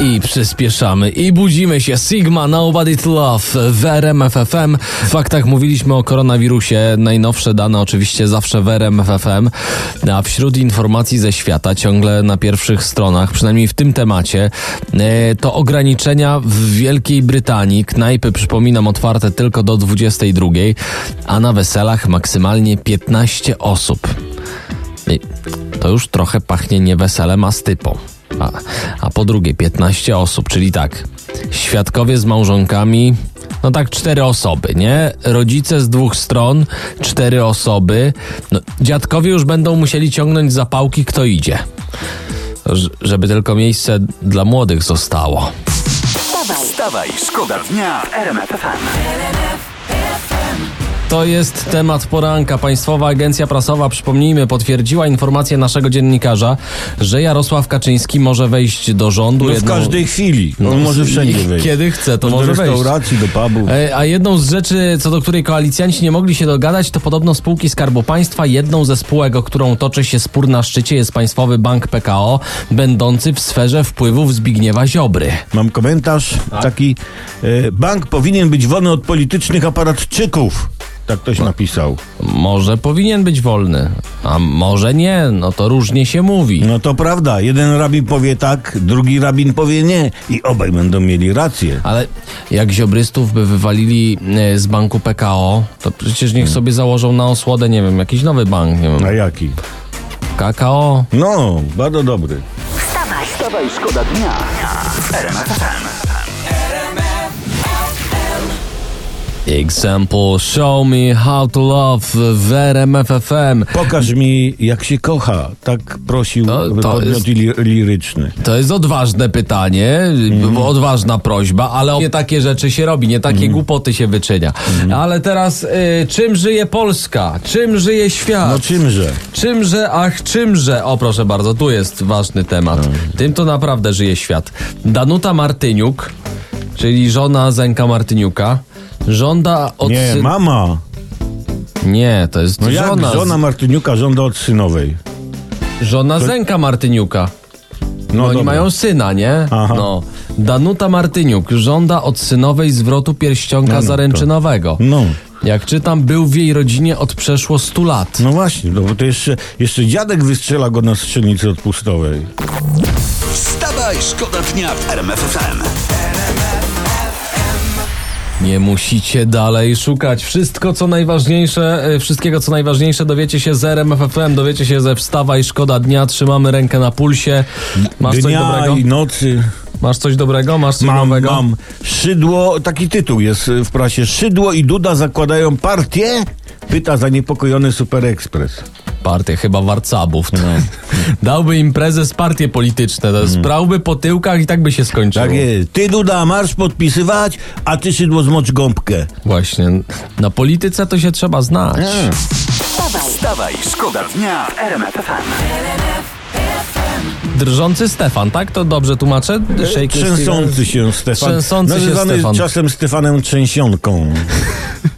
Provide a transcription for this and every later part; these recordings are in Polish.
I przyspieszamy i budzimy się. Sigma, Nobody to Love w RMF FM. W faktach mówiliśmy o koronawirusie. Najnowsze dane oczywiście zawsze w RMF FM. A wśród informacji ze świata ciągle na pierwszych stronach, przynajmniej w tym temacie, e, to ograniczenia w Wielkiej Brytanii. Knajpy, przypominam, otwarte tylko do 22, a na weselach maksymalnie 15 osób. To już trochę pachnie nie weselem, a stypą. A, po drugie, 15 osób, czyli tak, świadkowie z małżonkami, no tak, cztery osoby, nie? Rodzice z dwóch stron, cztery osoby. No, dziadkowie już będą musieli ciągnąć zapałki, kto idzie. Ż- żeby tylko miejsce dla młodych zostało. Wstawaj, szkoda dnia w RMF. To jest temat poranka. Państwowa Agencja Prasowa, przypomnijmy, potwierdziła informację naszego dziennikarza, że Jarosław Kaczyński może wejść do rządu. No w jedną- każdej chwili. On No, może wszędzie wejść. Kiedy chce, to do może wejść. restauracji, do pubu. E, A jedną z rzeczy, co do której koalicjanci nie mogli się dogadać, to podobno spółki Skarbu Państwa. Jedną ze spółek, o którą toczy się spór na szczycie, jest Państwowy Bank PKO, będący w sferze wpływów Zbigniewa Ziobry. Mam komentarz taki. E, bank powinien być wolny od politycznych aparatczyków. Tak ktoś napisał. Może powinien być wolny, a może nie, no to różnie się mówi. No to prawda. Jeden rabin powie tak, drugi rabin powie nie. I obaj będą mieli rację. Ale jak ziobrystów by wywalili e, z banku PKO, to przecież niech sobie założą na osłodę, nie wiem, jakiś nowy bank, nie A wiem, jaki? KKO. No, bardzo dobry. Wstawaj, Wstawaj, szkoda dnia RMF FM. Example, show me how to love w RMF FM. Pokaż mi, jak się kocha. Tak prosił To- to podmiot jest- li- liryczny. To jest odważne pytanie, odważna prośba, ale nie takie rzeczy się robi, nie takie głupoty się wyczynia. Ale teraz, y, czym żyje Polska? Czym żyje świat? No czymże? Czymże, ach, czymże? O, proszę bardzo, tu jest ważny temat. Tym to naprawdę żyje świat. Danuta Martyniuk, czyli żona Zenka Martyniuka, żąda od Nie, syn- mama. Nie, to jest No jak żona. żona Martyniuka żąda od synowej? Żona Zenka Martyniuka. No, oni dobra. mają syna, nie? Aha. No. Danuta Martyniuk żąda od synowej zwrotu pierścionka No, no, zaręczynowego. No. Jak czytam, był w jej rodzinie od przeszło 100 lat. No właśnie, no bo to jeszcze, jeszcze dziadek wystrzela go na strzelnicy odpustowej. Wstawaj, szkoda dnia w RMF FM. Nie musicie dalej szukać. Wszystko, co najważniejsze, e, wszystkiego, co najważniejsze, dowiecie się z RMFFM, dowiecie się ze Wstawa i Szkoda Dnia. Trzymamy rękę na pulsie. Masz coś Dnia dobrego? i nocy. Masz coś dobrego? Masz coś Mam, nowego? mam. Szydło, taki tytuł jest w prasie. Szydło i Duda zakładają partię? Pyta zaniepokojony Super Express. Partię chyba warcabów. No. Dałby im prezes partie polityczne, to sprałby po tyłkach i tak by się skończyło. Tak jest. Ty Duda marsz podpisywać, a ty Szydło zmocz gąbkę. Właśnie. Na polityce to się trzeba znać. Wstawaj, szkoda dnia w RMF FM. Drżący Stefan, tak? To dobrze tłumaczę? Trzęsący się Stefan. Trzęsący się Nazywany Stefan. czasem Stefanem Trzęsionką.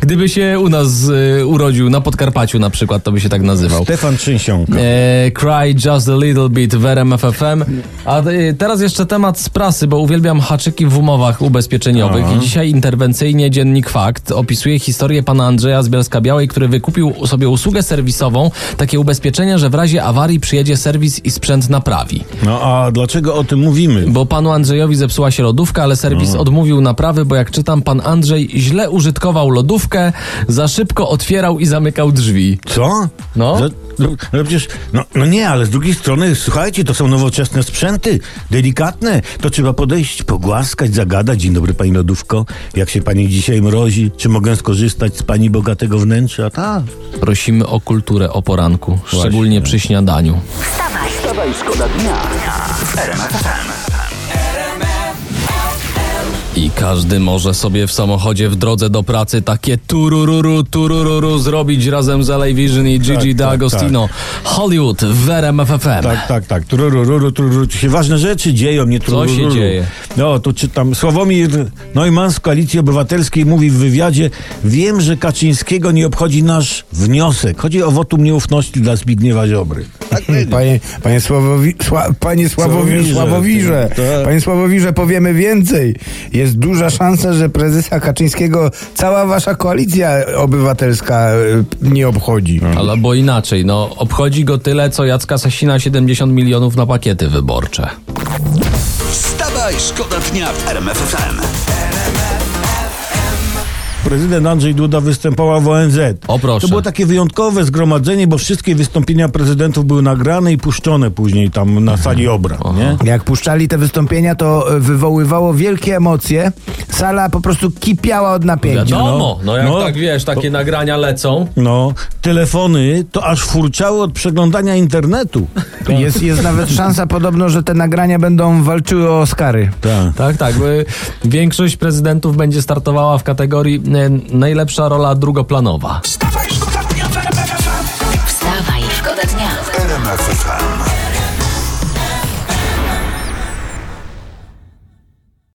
Gdyby się u nas y, urodził na Podkarpaciu na przykład, to by się tak nazywał. Stefan Trzęsionka. E, cry just a little bit w RMF FM. A y, teraz jeszcze temat z prasy, bo uwielbiam haczyki w umowach ubezpieczeniowych i dzisiaj interwencyjnie Dziennik Fakt opisuje historię pana Andrzeja z Bielska-Białej, który wykupił sobie usługę serwisową, takie ubezpieczenie, że w razie awarii przyjedzie serwis i sprzęt naprawi. No a dlaczego o tym mówimy? Bo panu Andrzejowi zepsuła się lodówka, ale serwis odmówił naprawy, bo jak czytam, pan Andrzej źle użytkował lodówkę, za szybko otwierał i zamykał drzwi. Co? No. Że, no, no przecież, no, no nie, ale z drugiej strony, słuchajcie, to są nowoczesne sprzęty, delikatne. To trzeba podejść, pogłaskać, zagadać. Dzień dobry, pani lodówko. Jak się pani dzisiaj mrozi? Czy mogę skorzystać z pani bogatego wnętrza? Tak. Prosimy o kulturę o poranku, szczególnie przy śniadaniu. wstawaj, Wstawaj, szkoda dnia FM. I każdy może sobie w samochodzie w drodze do pracy takie turururu, turururu zrobić razem z LA Vision i Gigi tak, D'Agostino. Hollywood w RMF FM. Tak, tak, tak. Turururu, tururu. Tu się ważne rzeczy dzieją, nie Co turururu. się dzieje? No, tu czytam. Sławomir Neumann z Koalicji Obywatelskiej mówi w wywiadzie Wiem, że Kaczyńskiego nie obchodzi nasz wniosek. Chodzi o wotum nieufności dla Zbigniewa Ziobry. Tak będzie. Panie, panie, Sławowi, Sła, panie Sławowirze, Sławowirze, Sławowirze, tak. panie Sławowirze, powiemy więcej. Jest duża szansa, że prezesa Kaczyńskiego cała wasza koalicja obywatelska e, nie obchodzi. Albo inaczej, no obchodzi go tyle, co Jacka Sasina 70 milionów na pakiety wyborcze. Wstawaj, szkoda dnia w RMF FM. Prezydent Andrzej Duda występował w ONZ. O, proszę. To było takie wyjątkowe zgromadzenie, bo wszystkie wystąpienia prezydentów były nagrane i puszczone później tam na sali obrad, nie? Jak puszczali te wystąpienia, to e, wywoływało wielkie emocje. Sala po prostu kipiała od napięcia. Wiadomo, no jak No. tak wiesz, takie nagrania lecą. No, telefony to aż furczały od przeglądania internetu. Jest, jest nawet szansa podobno, że te nagrania będą walczyły o Oscary. Tak. Tak, tak. Większość prezydentów będzie startowała w kategorii najlepsza rola drugoplanowa. Wstawaj, szkoda dnia w RMF Wstawaj, szkoda dnia w RMF FM.